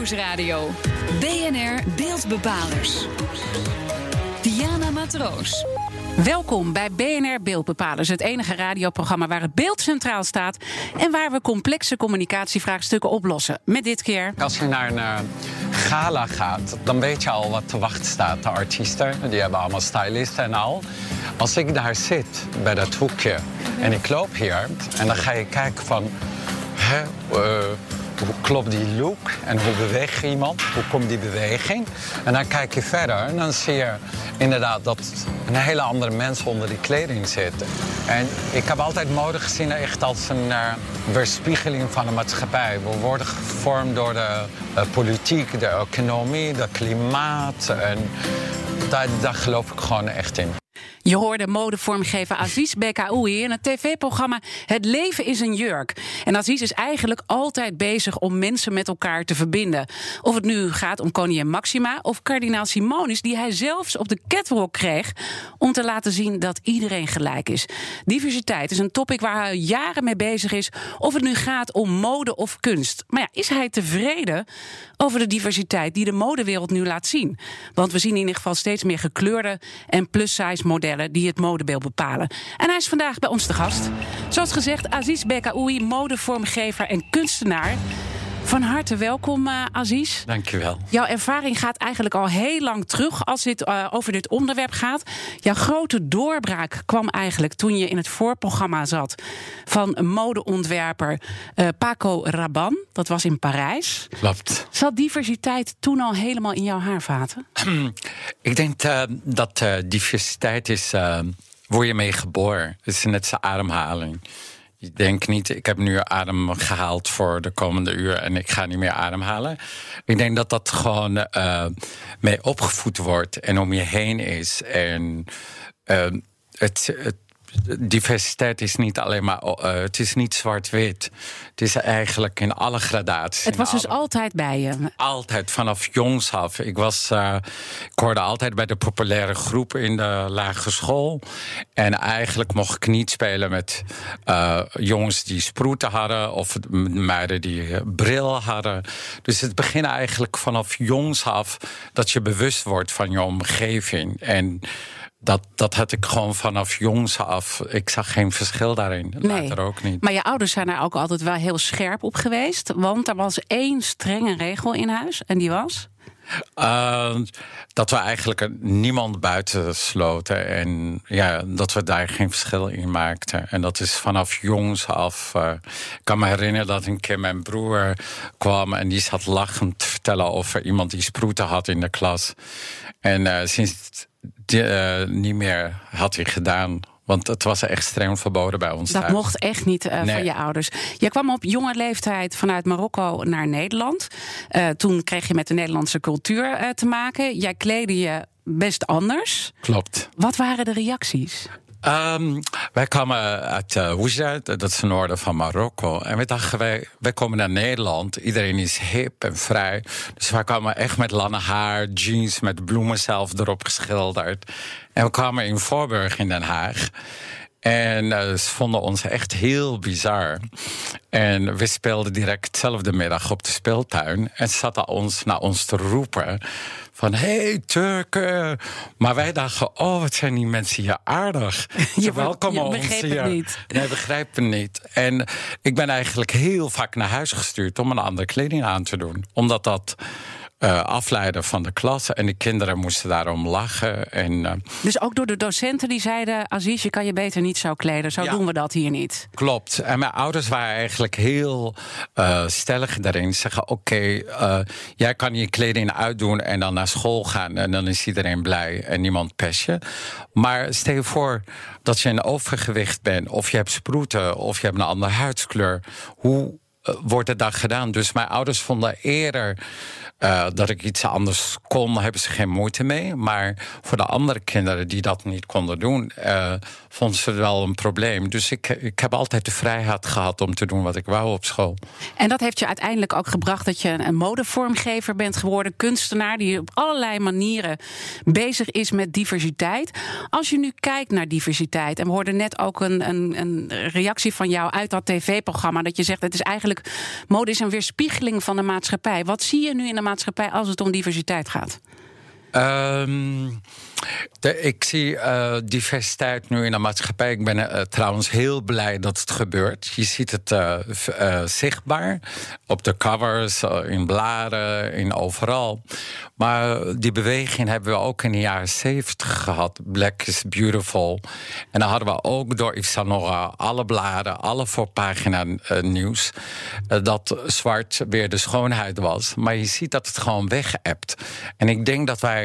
Nieuwsradio. BNR Beeldbepalers. Diana Matroos. Welkom bij BNR Beeldbepalers, het enige radioprogramma waar het beeld centraal staat en waar we complexe communicatievraagstukken oplossen. Met dit keer. Als je naar een uh, gala gaat, dan weet je al wat te wachten staat. De artiesten, die hebben allemaal stylisten en al. Als ik daar zit bij dat hoekje en ik loop hier en dan ga je kijken van. Hè, uh, hoe klopt die look en hoe beweegt iemand? Hoe komt die beweging? En dan kijk je verder en dan zie je inderdaad dat een hele andere mens onder die kleding zit. En ik heb altijd mode gezien echt als een uh, weerspiegeling van de maatschappij. We worden gevormd door de uh, politiek, de economie, de klimaat. En daar, daar geloof ik gewoon echt in. Je hoorde modevormgever Aziz Bekaoui in het tv-programma Het leven is een jurk. En Aziz is eigenlijk altijd bezig om mensen met elkaar te verbinden. Of het nu gaat om koningin Maxima of kardinaal Simonis... die hij zelfs op de catwalk kreeg om te laten zien dat iedereen gelijk is. Diversiteit is een topic waar hij jaren mee bezig is... of het nu gaat om mode of kunst. Maar ja, is hij tevreden over de diversiteit die de modewereld nu laat zien? Want we zien in ieder geval steeds meer gekleurde en plus-size modellen die het modebeeld bepalen. En hij is vandaag bij ons te gast. Zoals gezegd, Aziz Bekaoui, modevormgever en kunstenaar. Van harte welkom, uh, Aziz. Dankjewel. Jouw ervaring gaat eigenlijk al heel lang terug als het uh, over dit onderwerp gaat. Jouw grote doorbraak kwam eigenlijk toen je in het voorprogramma zat van modeontwerper uh, Paco Rabanne. Dat was in Parijs. Klopt. Zat diversiteit toen al helemaal in jouw haarvaten? Ik denk dat diversiteit is. word je mee geboren. Het is net zijn ademhaling. Ik denk niet, ik heb nu adem gehaald voor de komende uur en ik ga niet meer ademhalen. Ik denk dat dat gewoon uh, mee opgevoed wordt en om je heen is. En uh, het, het diversiteit is niet alleen maar. Uh, het is niet zwart-wit. Het is eigenlijk in alle gradaties. Het was dus altijd bij je? Altijd, vanaf jongs af. Ik, was, uh, ik hoorde altijd bij de populaire groepen in de lagere school. En eigenlijk mocht ik niet spelen met uh, jongens die sproeten hadden. of meiden die bril hadden. Dus het begint eigenlijk vanaf jongs af dat je bewust wordt van je omgeving. En dat, dat had ik gewoon vanaf jongs af. Ik zag geen verschil daarin. Nee. Later ook niet. Maar je ouders zijn er ook altijd wel heel scherp op geweest. Want er was één strenge regel in huis. En die was? Uh, dat we eigenlijk niemand buiten sloten. En ja, dat we daar geen verschil in maakten. En dat is vanaf jongs af. Uh, ik kan me herinneren dat een keer mijn broer kwam en die zat lachend te vertellen over iemand die sproeten had in de klas. En uh, sinds uh, niet meer had hij gedaan. Want het was extreem verboden bij ons. Dat thuis. mocht echt niet uh, nee. van je ouders. Je kwam op jonge leeftijd vanuit Marokko naar Nederland. Uh, toen kreeg je met de Nederlandse cultuur uh, te maken. Jij kleedde je best anders. Klopt. Wat waren de reacties? Um, wij kwamen uit uh, dat is het noorden van Marokko. En we dachten, wij, wij komen naar Nederland. Iedereen is hip en vrij. Dus wij kwamen echt met lange haar, jeans met bloemen zelf erop geschilderd. En we kwamen in Voorburg in Den Haag. En uh, ze vonden ons echt heel bizar. En we speelden direct hetzelfde middag op de speeltuin. En ze zaten ons naar ons te roepen van hey Turken. Maar wij dachten, oh, wat zijn die mensen hier aardig. Je, welkomen ons hier. het niet. Nee, begrijpen niet. En ik ben eigenlijk heel vaak naar huis gestuurd om een andere kleding aan te doen. Omdat dat uh, afleiden van de klas. En de kinderen moesten daarom lachen. En, uh, dus ook door de docenten die zeiden... Aziz, je kan je beter niet zo kleden. Zo Ja. doen we dat hier niet. Klopt. En mijn ouders waren eigenlijk heel uh, stellig daarin. Ze zeggen, oké, okay, jij kan je kleding uitdoen... en dan naar school gaan en dan is iedereen blij en niemand pest je. Maar stel je voor dat je een overgewicht bent... of je hebt sproeten of je hebt een andere huidskleur. Hoe wordt het dan gedaan? Dus mijn ouders vonden eerder... Uh, dat ik iets anders kon, hebben ze geen moeite mee. Maar voor de andere kinderen die dat niet konden doen, uh, vonden ze wel een probleem. Dus ik, ik heb altijd de vrijheid gehad om te doen wat ik wou op school. En dat heeft je uiteindelijk ook gebracht dat je een modevormgever bent geworden, kunstenaar die op allerlei manieren bezig is met diversiteit. Als je nu kijkt naar diversiteit, en we hoorden net ook een, een, een reactie van jou uit dat tv-programma, dat je zegt het is eigenlijk eigenlijk mode is een weerspiegeling van de maatschappij. Wat zie je nu in de maatschappij als het om diversiteit gaat? Um, ik zie uh, diversiteit nu in de maatschappij. Ik ben uh, trouwens heel blij dat het gebeurt. Je ziet het uh, zichtbaar op de covers, in bladen, in overal. Maar die beweging hebben we ook in de jaren zeventig gehad. Black is beautiful. En dan hadden we ook door Yves alle bladen, alle voorpagina nieuws... dat zwart weer de schoonheid was. Maar je ziet dat het gewoon weg. En ik denk dat wij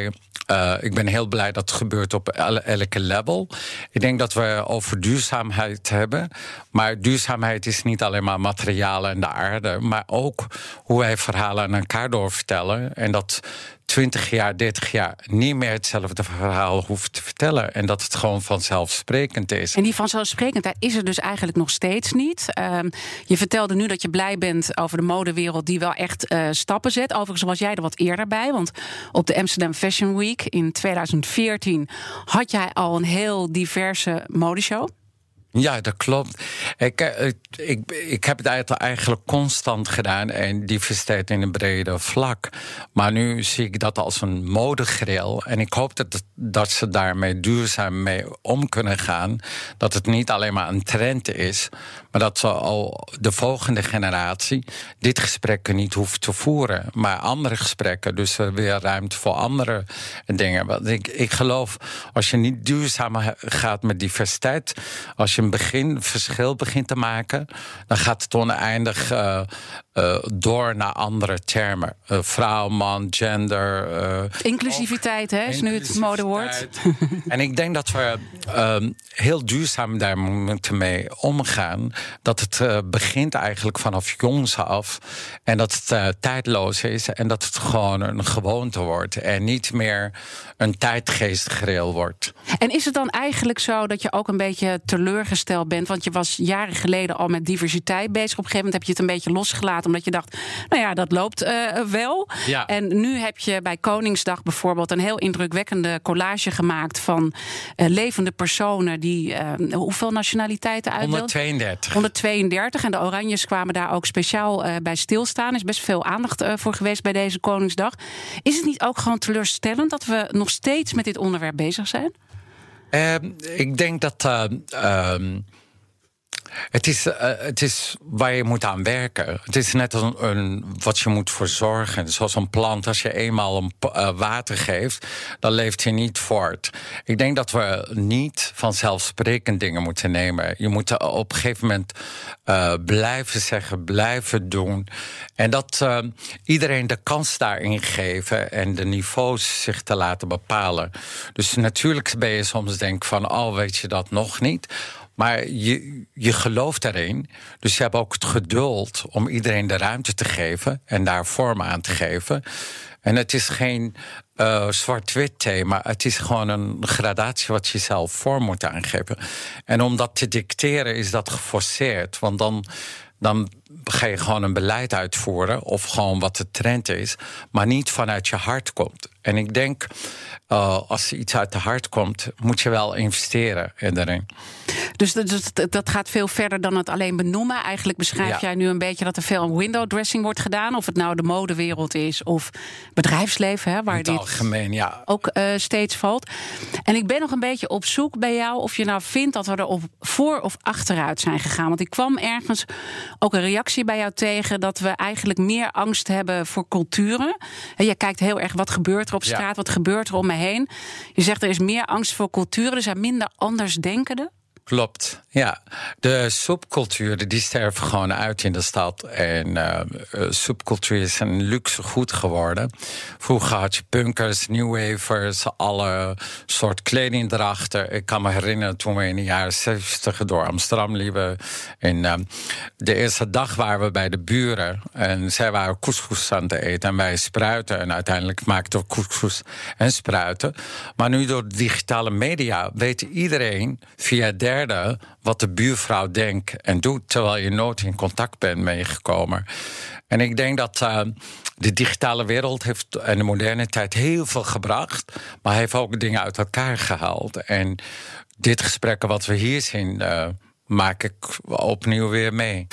uh, ik ben heel blij dat het gebeurt op elke level. Ik denk dat we over duurzaamheid hebben. Maar duurzaamheid is niet alleen maar materialen en de aarde, maar ook hoe wij verhalen aan elkaar doorvertellen. En dat 20 jaar, 30 jaar niet meer hetzelfde verhaal hoeft te vertellen. En dat het gewoon vanzelfsprekend is. En die vanzelfsprekendheid is er dus eigenlijk nog steeds niet. Uh, je vertelde nu dat je blij bent over de modewereld die wel echt uh, stappen zet. Overigens was jij er wat eerder bij. Want op de Amsterdam Fashion Week in 2014 had jij al een heel diverse modeshow. Ja, dat klopt. Ik, eh, ik, ik heb het eigenlijk constant gedaan en diversiteit in een brede vlak. Maar nu zie ik dat als een modegril. En ik hoop dat, dat ze daarmee duurzaam mee om kunnen gaan. Dat het niet alleen maar een trend is, maar dat ze al de volgende generatie dit gesprek niet hoeft te voeren. Maar andere gesprekken, dus weer ruimte voor andere dingen. Want ik, ik geloof, als je niet duurzaam gaat met diversiteit, als je een begin verschil begint te maken, dan gaat het oneindig uh, uh, door naar andere termen. Uh, vrouw, man, gender. inclusiviteit, hè, is nu het modewoord. en ik denk dat we ehm, heel duurzaam daar moeten mee omgaan. Dat het begint eigenlijk vanaf jongs af. En dat het tijdloos is. En dat het gewoon een gewoonte wordt. En niet meer een tijdgeestgreel wordt. En is het dan eigenlijk zo dat je ook een beetje teleurgesteld bent? Want je was jaren geleden al met diversiteit bezig. Op een gegeven moment heb je het een beetje losgelaten. Omdat je dacht, nou ja, dat loopt uh, wel. Ja. En nu heb je bij Koningsdag bijvoorbeeld een heel indrukwekkende collage gemaakt van uh, levende personen die uh, hoeveel nationaliteiten uit 132. 132. En de Oranjes kwamen daar ook speciaal bij stilstaan. Er is best veel aandacht voor geweest bij deze Koningsdag. Is het niet ook gewoon teleurstellend dat we nog steeds met dit onderwerp bezig zijn? Uh, ik denk dat. Uh, het is, uh, het is waar je moet aan werken. Het is net een, een, wat je moet verzorgen. Zoals een plant, als je eenmaal een, uh, water geeft, dan leeft hij niet voort. Ik denk dat we niet vanzelfsprekend dingen moeten nemen. Je moet op een gegeven moment uh, blijven zeggen, blijven doen. En dat iedereen de kans daarin geven en de niveaus zich te laten bepalen. Dus natuurlijk ben je soms denk van, oh weet je dat nog niet. Maar je, je gelooft daarin. Dus je hebt ook het geduld om iedereen de ruimte te geven en daar vorm aan te geven. En het is geen uh, zwart-wit thema. Het is gewoon een gradatie wat je zelf vorm moet aangeven. En om dat te dicteren is dat geforceerd. Want dan, dan ga je gewoon een beleid uitvoeren. Of gewoon wat de trend is. Maar niet vanuit je hart komt. En ik denk, uh, als iets uit de hart komt, moet je wel investeren erin. Dus dat, dat gaat veel verder dan het alleen benoemen. Eigenlijk beschrijf jij nu een beetje dat er veel window dressing wordt gedaan. Of het nou de modewereld is of bedrijfsleven, hè, waar het dit algemeen, ja. ook uh, steeds valt. En ik ben nog een beetje op zoek bij jou of je nou vindt dat we er op voor of achteruit zijn gegaan. Want ik kwam ergens ook een reactie bij jou tegen dat we eigenlijk meer angst hebben voor culturen. En je kijkt heel erg wat gebeurt er op straat, wat gebeurt er om me heen. Je zegt er is meer angst voor culturen, er zijn minder andersdenkenden. Klopt, ja. De subculturen die sterven gewoon uit in de stad. En uh, subcultuur is een luxe goed geworden. Vroeger had je punkers, newwavers, alle soort kledingdrachten. Ik kan me herinneren toen we in de jaren 70 door Amsterdam liepen. En uh, de eerste dag waren we bij de buren. En zij waren couscous aan het eten en wij spruiten. En uiteindelijk maakten we couscous en spruiten. Maar nu door digitale media weet iedereen via derde wat de buurvrouw denkt en doet, terwijl je nooit in contact bent meegekomen. En ik denk dat uh, de digitale wereld heeft en de moderne tijd heel veel gebracht, maar heeft ook dingen uit elkaar gehaald. En dit gesprek wat we hier zien, uh, maak ik opnieuw weer mee.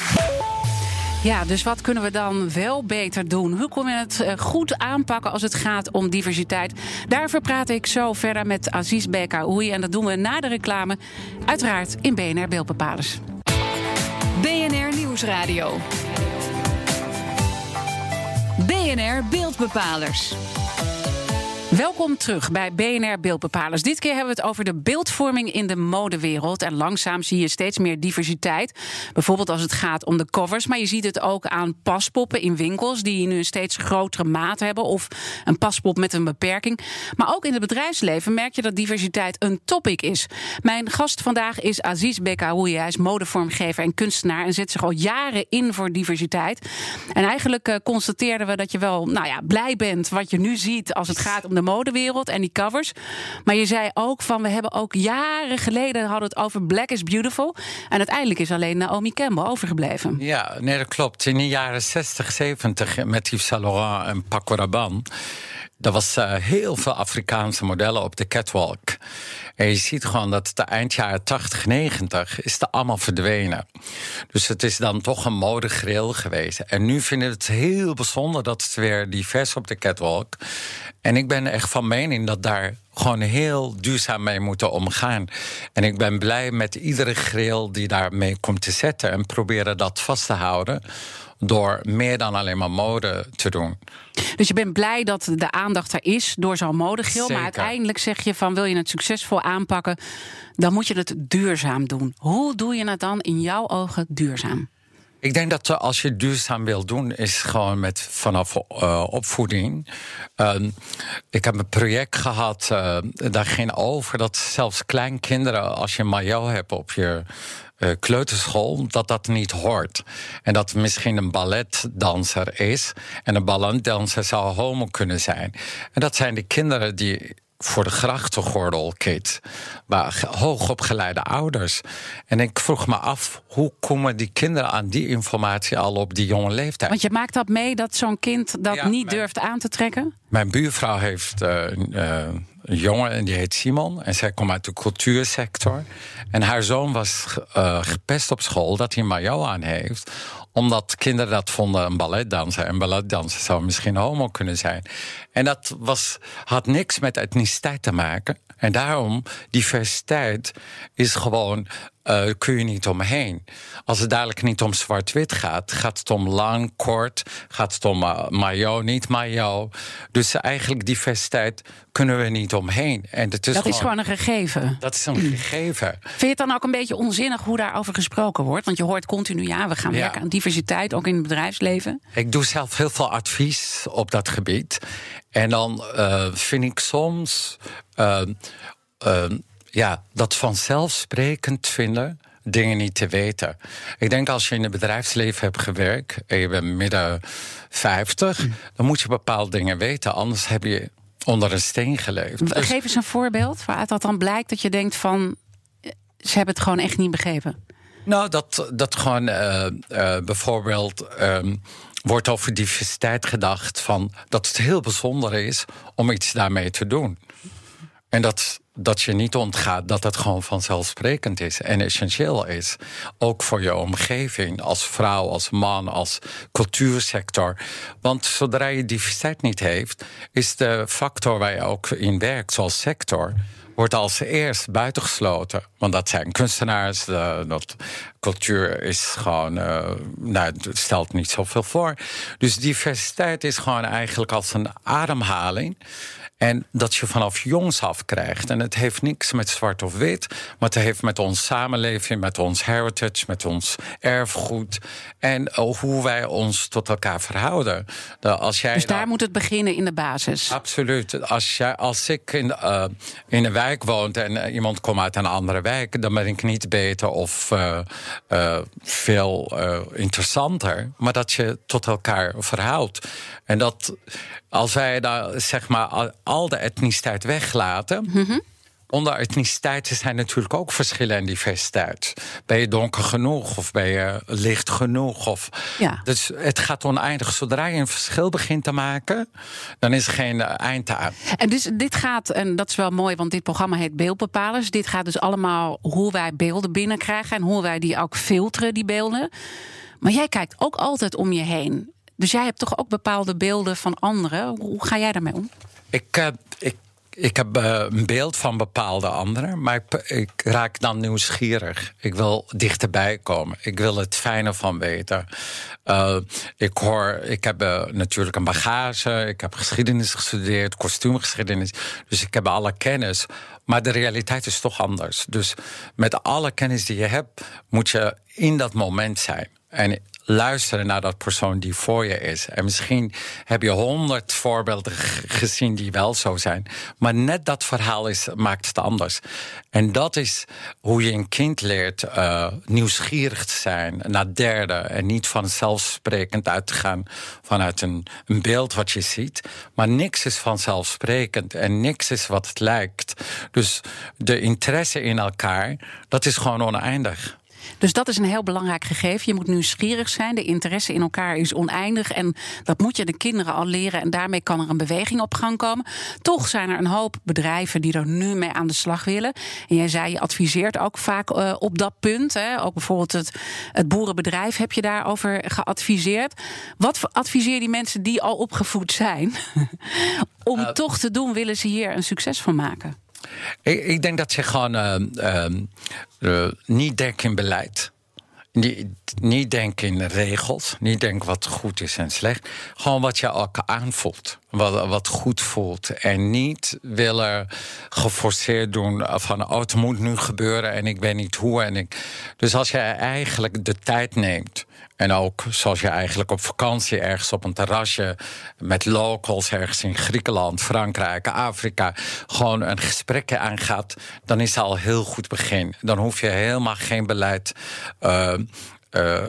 Ja, dus wat kunnen we dan wel beter doen? Hoe kunnen we het eh, goed aanpakken als het gaat om diversiteit? Daarvoor praat ik zo verder met Aziz Bekaoui. En dat doen we na de reclame, uiteraard in BNR Beeldbepalers. BNR Nieuwsradio. BNR Beeldbepalers. Welkom terug bij BNR Beeldbepalers. Dit keer hebben we het over de beeldvorming in de modewereld. En langzaam zie je steeds meer diversiteit. Bijvoorbeeld als het gaat om de covers. Maar je ziet het ook aan paspoppen in winkels... die nu een steeds grotere maat hebben. Of een paspop met een beperking. Maar ook in het bedrijfsleven merk je dat diversiteit een topic is. Mijn gast vandaag is Aziz Bekaoui. Hij is modevormgever en kunstenaar... en zet zich al jaren in voor diversiteit. En eigenlijk uh, constateerden we dat je wel nou ja, blij bent... wat je nu ziet als het gaat om de modewereld en die covers. Maar je zei ook van we hebben ook jaren geleden hadden het over Black is Beautiful. En uiteindelijk is alleen Naomi Campbell overgebleven. Ja, nee, dat klopt. In de jaren 60, 70 met Yves Saint Laurent en Paco Rabanne. Er was uh, heel veel Afrikaanse modellen op de catwalk. En je ziet gewoon dat de eind jaren 80, 90 is er allemaal verdwenen. Dus het is dan toch een modegril geweest. En nu vinden we het heel bijzonder dat het weer divers op de catwalk. En ik ben echt van mening dat daar gewoon heel duurzaam mee moeten omgaan. En ik ben blij met iedere grill die daarmee komt te zetten en proberen dat vast te houden door meer dan alleen maar mode te doen. Dus je bent blij dat de aandacht er is door zo'n modegil. Maar uiteindelijk zeg je van wil je het succesvol aanpakken, dan moet je het duurzaam doen. Hoe doe je het dan in jouw ogen duurzaam? Ik denk dat als je duurzaam wil doen, is gewoon met vanaf uh, opvoeding. Uh, ik heb een project gehad, uh, daar ging over dat zelfs kleinkinderen, als je maillot hebt op je kleuterschool, dat dat niet hoort. En dat misschien een balletdanser is. En een balletdanser zou homo kunnen zijn. En dat zijn de kinderen die voor de grachtengordel. Maar hoogopgeleide ouders. En ik vroeg me af, hoe komen die kinderen aan die informatie al op die jonge leeftijd? Want je maakt dat mee dat zo'n kind dat niet durft aan te trekken? Mijn buurvrouw heeft uh, uh, een jongen en die heet Simon. En zij komt uit de cultuursector. En haar zoon was uh, gepest op school dat hij een maillot aan heeft omdat kinderen dat vonden een balletdanser. En balletdanser zou misschien homo kunnen zijn. En dat was, had niks met etniciteit te maken. En daarom, diversiteit is gewoon uh, kun je niet omheen. Als het dadelijk niet om zwart-wit gaat, gaat het om lang, kort, gaat het om uh, mayo, niet mayo. Dus eigenlijk diversiteit kunnen we niet omheen. En het is dat gewoon, is gewoon een gegeven. Dat is een gegeven. Vind je het dan ook een beetje onzinnig hoe daarover gesproken wordt? Want je hoort continu, ja, we gaan ja. werken aan diversiteit, ook in het bedrijfsleven. Ik doe zelf heel veel advies op dat gebied. En dan uh, vind ik soms ja, dat vanzelfsprekend vinden dingen niet te weten. Ik denk als je in het bedrijfsleven hebt gewerkt en je bent midden 50, hm. dan moet je bepaalde dingen weten. Anders heb je onder een steen geleefd. Dus... Geef eens een voorbeeld waaruit dat dan blijkt dat je denkt van ze hebben het gewoon echt niet begrepen. Nou, dat, dat gewoon uh, uh, bijvoorbeeld. Um, wordt over diversiteit gedacht van dat het heel bijzonder is om iets daarmee te doen. En dat, dat je niet ontgaat dat het gewoon vanzelfsprekend is en essentieel is. Ook voor je omgeving, als vrouw, als man, als cultuursector. Want zodra je diversiteit niet heeft, is de factor waar je ook in werkt, zoals sector wordt als eerst buitengesloten. Want dat zijn kunstenaars, dat cultuur is gewoon, uh, nou, het stelt niet zoveel voor. Dus diversiteit is gewoon eigenlijk als een ademhaling. En dat je vanaf jongs af krijgt. En het heeft niks met zwart of wit, maar het heeft met ons samenleving, met ons heritage, met ons erfgoed. En hoe wij ons tot elkaar verhouden. Als jij dus daar moet het beginnen in de basis. Absoluut. Als, jij, als ik in, uh, in een wijk woon en uh, iemand komt uit een andere wijk, dan ben ik niet beter of uh, veel interessanter. Maar dat je tot elkaar verhoudt. En dat als wij daar zeg maar al de etniciteit weglaten. Mm Onder etniciteiten zijn natuurlijk ook verschillen en diversiteit. Ben je donker genoeg of ben je licht genoeg? Of, ja. Dus het gaat oneindig. Zodra je een verschil begint te maken, dan is er geen eind aan. En dus dit gaat, en dat is wel mooi, want dit programma heet Beeldbepalers. Dit gaat dus allemaal hoe wij beelden binnenkrijgen en hoe wij die ook filteren, die beelden. Maar jij kijkt ook altijd om je heen. Dus jij hebt toch ook bepaalde beelden van anderen. Hoe ga jij daarmee om? Ik, ik ik heb uh, een beeld van bepaalde anderen, maar ik, raak dan nieuwsgierig. Ik wil dichterbij komen. Ik wil het fijne van weten. Uh, ik hoor, ik heb uh, natuurlijk een bagage. Ik heb geschiedenis gestudeerd, kostuumgeschiedenis. Dus ik heb alle kennis. Maar de realiteit is toch anders. Dus met alle kennis die je hebt, moet je in dat moment zijn. En luisteren naar dat persoon die voor je is. En misschien heb je honderd voorbeelden gezien die wel zo zijn. Maar net dat verhaal is, maakt het anders. En dat is hoe je een kind leert uh, nieuwsgierig te zijn naar derde. En niet vanzelfsprekend uit te gaan vanuit een, een beeld wat je ziet. Maar niks is vanzelfsprekend en niks is wat het lijkt. Dus de interesse in elkaar, dat is gewoon oneindig. Dus dat is een heel belangrijk gegeven. Je moet nieuwsgierig zijn. De interesse in elkaar is oneindig. En dat moet je de kinderen al leren. En daarmee kan er een beweging op gang komen. Toch zijn er een hoop bedrijven die er nu mee aan de slag willen. En jij zei, je adviseert ook vaak uh, op dat punt. Hè. Ook bijvoorbeeld het, het boerenbedrijf heb je daarover geadviseerd. Wat adviseer die mensen die al opgevoed zijn? Om uh, toch te doen, willen ze hier een succes van maken? Ik, ik denk dat je gewoon uh, niet denkt in beleid. Niet, denken in regels. Niet denken wat goed is en slecht. Gewoon wat je ook aanvoelt. Wat, wat goed voelt. En niet willen geforceerd doen van... oh, het moet nu gebeuren en ik weet niet hoe. En ik... Dus als je eigenlijk de tijd neemt... En ook zoals je eigenlijk op vakantie ergens op een terrasje met locals ergens in Griekenland, Frankrijk, Afrika gewoon een gesprekje aangaat, dan is het al heel goed begin. Dan hoef je helemaal geen beleid. Uh, uh,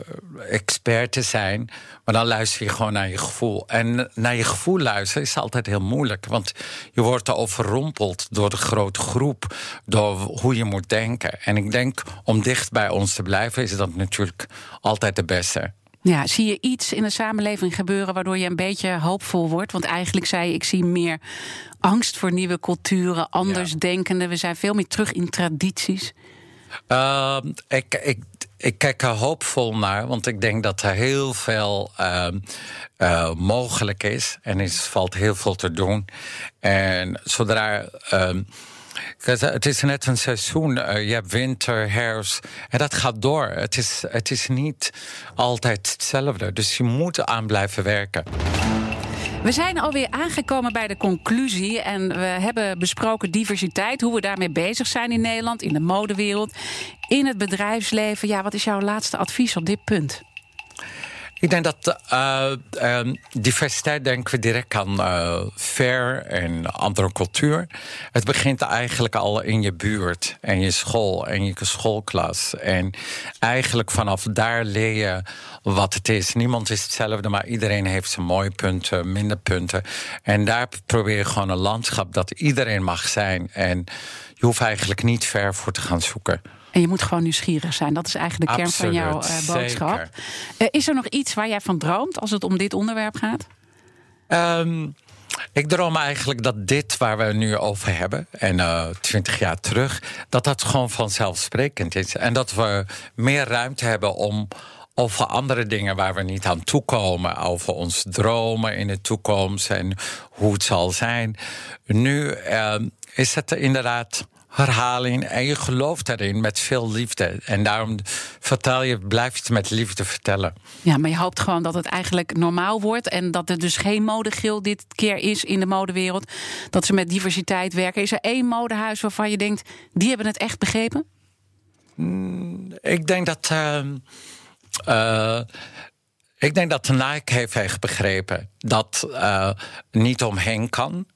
expert te zijn. Maar dan luister je gewoon naar je gevoel. En naar je gevoel luisteren is altijd heel moeilijk. Want je wordt overrompeld door de grote groep. Door hoe je moet denken. En ik denk, om dicht bij ons te blijven, is dat natuurlijk altijd de beste. Ja, zie je iets in de samenleving gebeuren waardoor je een beetje hoopvol wordt? Want eigenlijk zei je, ik zie meer angst voor nieuwe culturen, anders ja. denkende. We zijn veel meer terug in tradities. Uh, ik, ik, ik kijk er hoopvol naar, want ik denk dat er heel veel uh, uh, mogelijk is. En er valt heel veel te doen. En zodra. Uh, het is net een seizoen. Uh, je hebt winter, herfst. En dat gaat door. Het is, het is niet altijd hetzelfde. Dus je moet aan blijven werken. We zijn alweer aangekomen bij de conclusie. En we hebben besproken diversiteit, hoe we daarmee bezig zijn in Nederland, in de modewereld, in het bedrijfsleven. Ja, wat is jouw laatste advies op dit punt? Ik denk dat uh, uh, diversiteit denken we direct aan uh, fair en andere cultuur. Het begint eigenlijk al in je buurt en je school en je schoolklas. En eigenlijk vanaf daar leer je wat het is. Niemand is hetzelfde, maar iedereen heeft zijn mooie punten, minder punten. En daar probeer je gewoon een landschap dat iedereen mag zijn. En je hoeft eigenlijk niet ver voor te gaan zoeken. En je moet gewoon nieuwsgierig zijn. Dat is eigenlijk de kern van jouw uh, boodschap. Uh, is er nog iets waar jij van droomt als het om dit onderwerp gaat? Um, ik droom eigenlijk dat dit waar we nu over hebben, en uh, twintig jaar terug, dat dat gewoon vanzelfsprekend is. En dat we meer ruimte hebben om over andere dingen waar we niet aan toekomen. Over ons dromen in de toekomst en hoe het zal zijn. Nu uh, is het inderdaad herhaling en je gelooft erin met veel liefde. En daarom vertel je, blijf het met liefde vertellen. Ja, maar je hoopt gewoon dat het eigenlijk normaal wordt en dat er dus geen modegil dit keer is in de modewereld. Dat ze met diversiteit werken. Is er één modehuis waarvan je denkt, die hebben het echt begrepen? Mm, ik denk dat. Uh, uh, ik denk dat de Nike heeft echt begrepen dat uh, niet omheen kan.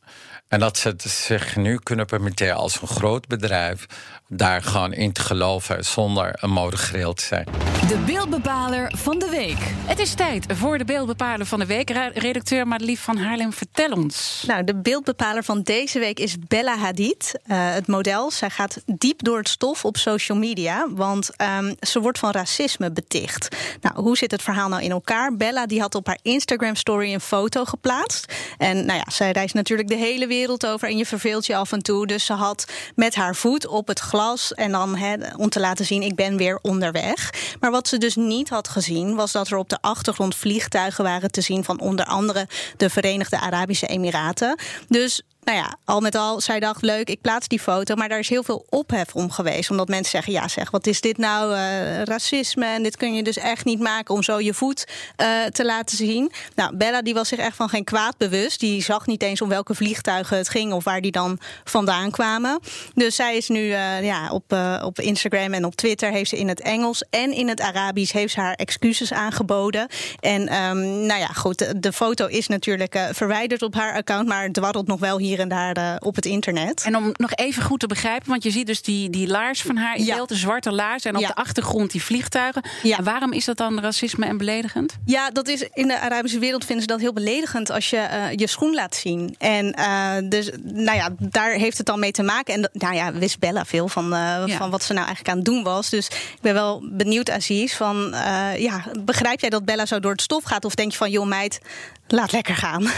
En dat ze zich nu kunnen permitteren als een groot bedrijf daar gewoon in te geloven zonder een modegril te zijn. De beeldbepaler van de week. Het is tijd voor de beeldbepaler van de week. Redacteur Madelief van Haarlem, vertel ons. Nou, de beeldbepaler van deze week is Bella Hadid, uh, het model. Zij gaat diep door het stof op social media, want um, ze wordt van racisme beticht. Nou, hoe zit het verhaal nou in elkaar? Bella die had op haar Instagram story een foto geplaatst. En nou ja, zij reist natuurlijk de hele wereld over en je verveelt je af en toe. Dus ze had met haar voet op het glas en dan om te laten zien: ik ben weer onderweg. Maar wat ze dus niet had gezien, was dat er op de achtergrond vliegtuigen waren te zien van onder andere de Verenigde Arabische Emiraten. Dus nou ja, al met al, zij dacht leuk, ik plaats die foto. Maar daar is heel veel ophef om geweest. Omdat mensen zeggen, ja zeg, wat is dit nou uh, racisme? En dit kun je dus echt niet maken om zo je voet uh, te laten zien. Nou, Bella die was zich echt van geen kwaad bewust. Die zag niet eens om welke vliegtuigen het ging of waar die dan vandaan kwamen. Dus zij is nu uh, ja, op, op Instagram en op Twitter heeft ze in het Engels en in het Arabisch heeft haar excuses aangeboden. En um, nou ja, goed, de, de foto is natuurlijk verwijderd op haar account, maar het dwarrelt nog wel hier en daar uh, op het internet. En om nog even goed te begrijpen, want je ziet dus die, die laars van haar in ja. beeld, de zwarte laars, en op de achtergrond die vliegtuigen. Ja. waarom is dat dan racisme en beledigend? Ja, dat is in de Arabische wereld vinden ze dat heel beledigend als je uh, je schoen laat zien. En uh, dus, nou ja, daar heeft het dan mee te maken. En nou ja, wist Bella veel van, van wat ze nou eigenlijk aan het doen was. Dus ik ben wel benieuwd, Aziz, van ja, begrijp jij dat Bella zo door het stof gaat? Of denk je van, joh meid, laat lekker gaan?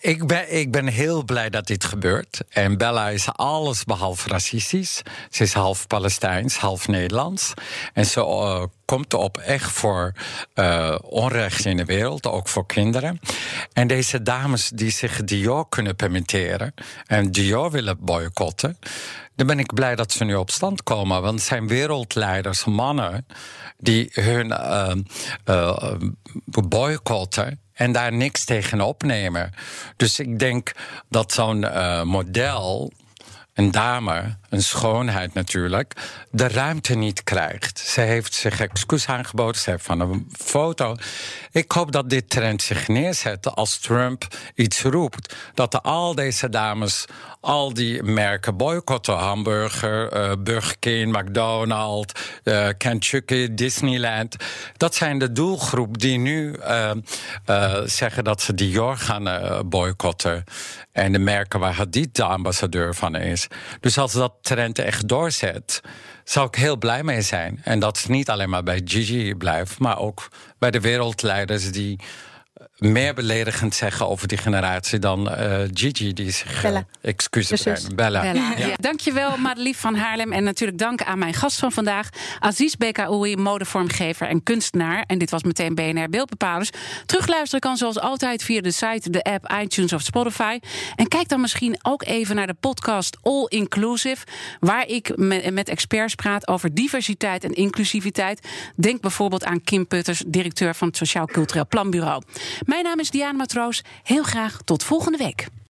Ik, ben, ik ben heel blij dat dit gebeurt. En Bella is alles behalve racistisch. Ze is half Palestijns, half Nederlands. En ze uh, komt op echt voor uh, onrecht in de wereld, ook voor kinderen. En deze dames die zich Dior kunnen permitteren en Dior willen boycotten. Dan ben ik blij dat ze nu op stand komen. Want het zijn wereldleiders, mannen, die hun uh, boycotten en daar niks tegen opnemen. Dus ik denk dat zo'n uh, model, een dame, een schoonheid natuurlijk, de ruimte niet krijgt. Ze heeft zich excuus aangeboden, ze heeft van een foto. Ik hoop dat dit trend zich neerzet als Trump iets roept. Dat al deze dames al die merken boycotten. Hamburger, uh, Burger King, McDonald's, uh, Kentucky, Disneyland. Dat zijn de doelgroep die nu uh, zeggen dat ze Dior gaan boycotten. En de merken waar Hadid de ambassadeur van is. Dus als dat trend echt doorzet, zou ik heel blij mee zijn. En dat het niet alleen maar bij Gigi blijft, maar ook bij de wereldleiders die meer beledigend zeggen over die generatie dan uh, Gigi, die zich uh, excuses Bella. Bella. Ja. Ja. Dankjewel, Madelief van Haarlem. En natuurlijk dank aan mijn gast van vandaag, Aziz Bekaoui, modevormgever en kunstenaar. En dit was meteen BNR Beeldbepalers. Terugluisteren kan zoals altijd via de site, de app, iTunes of Spotify. En kijk dan misschien ook even naar de podcast All Inclusive, waar ik met, met experts praat over diversiteit en inclusiviteit. Denk bijvoorbeeld aan Kim Putters, directeur van het Sociaal Cultureel Planbureau. Mijn naam is Diana Matroos. Heel graag tot volgende week.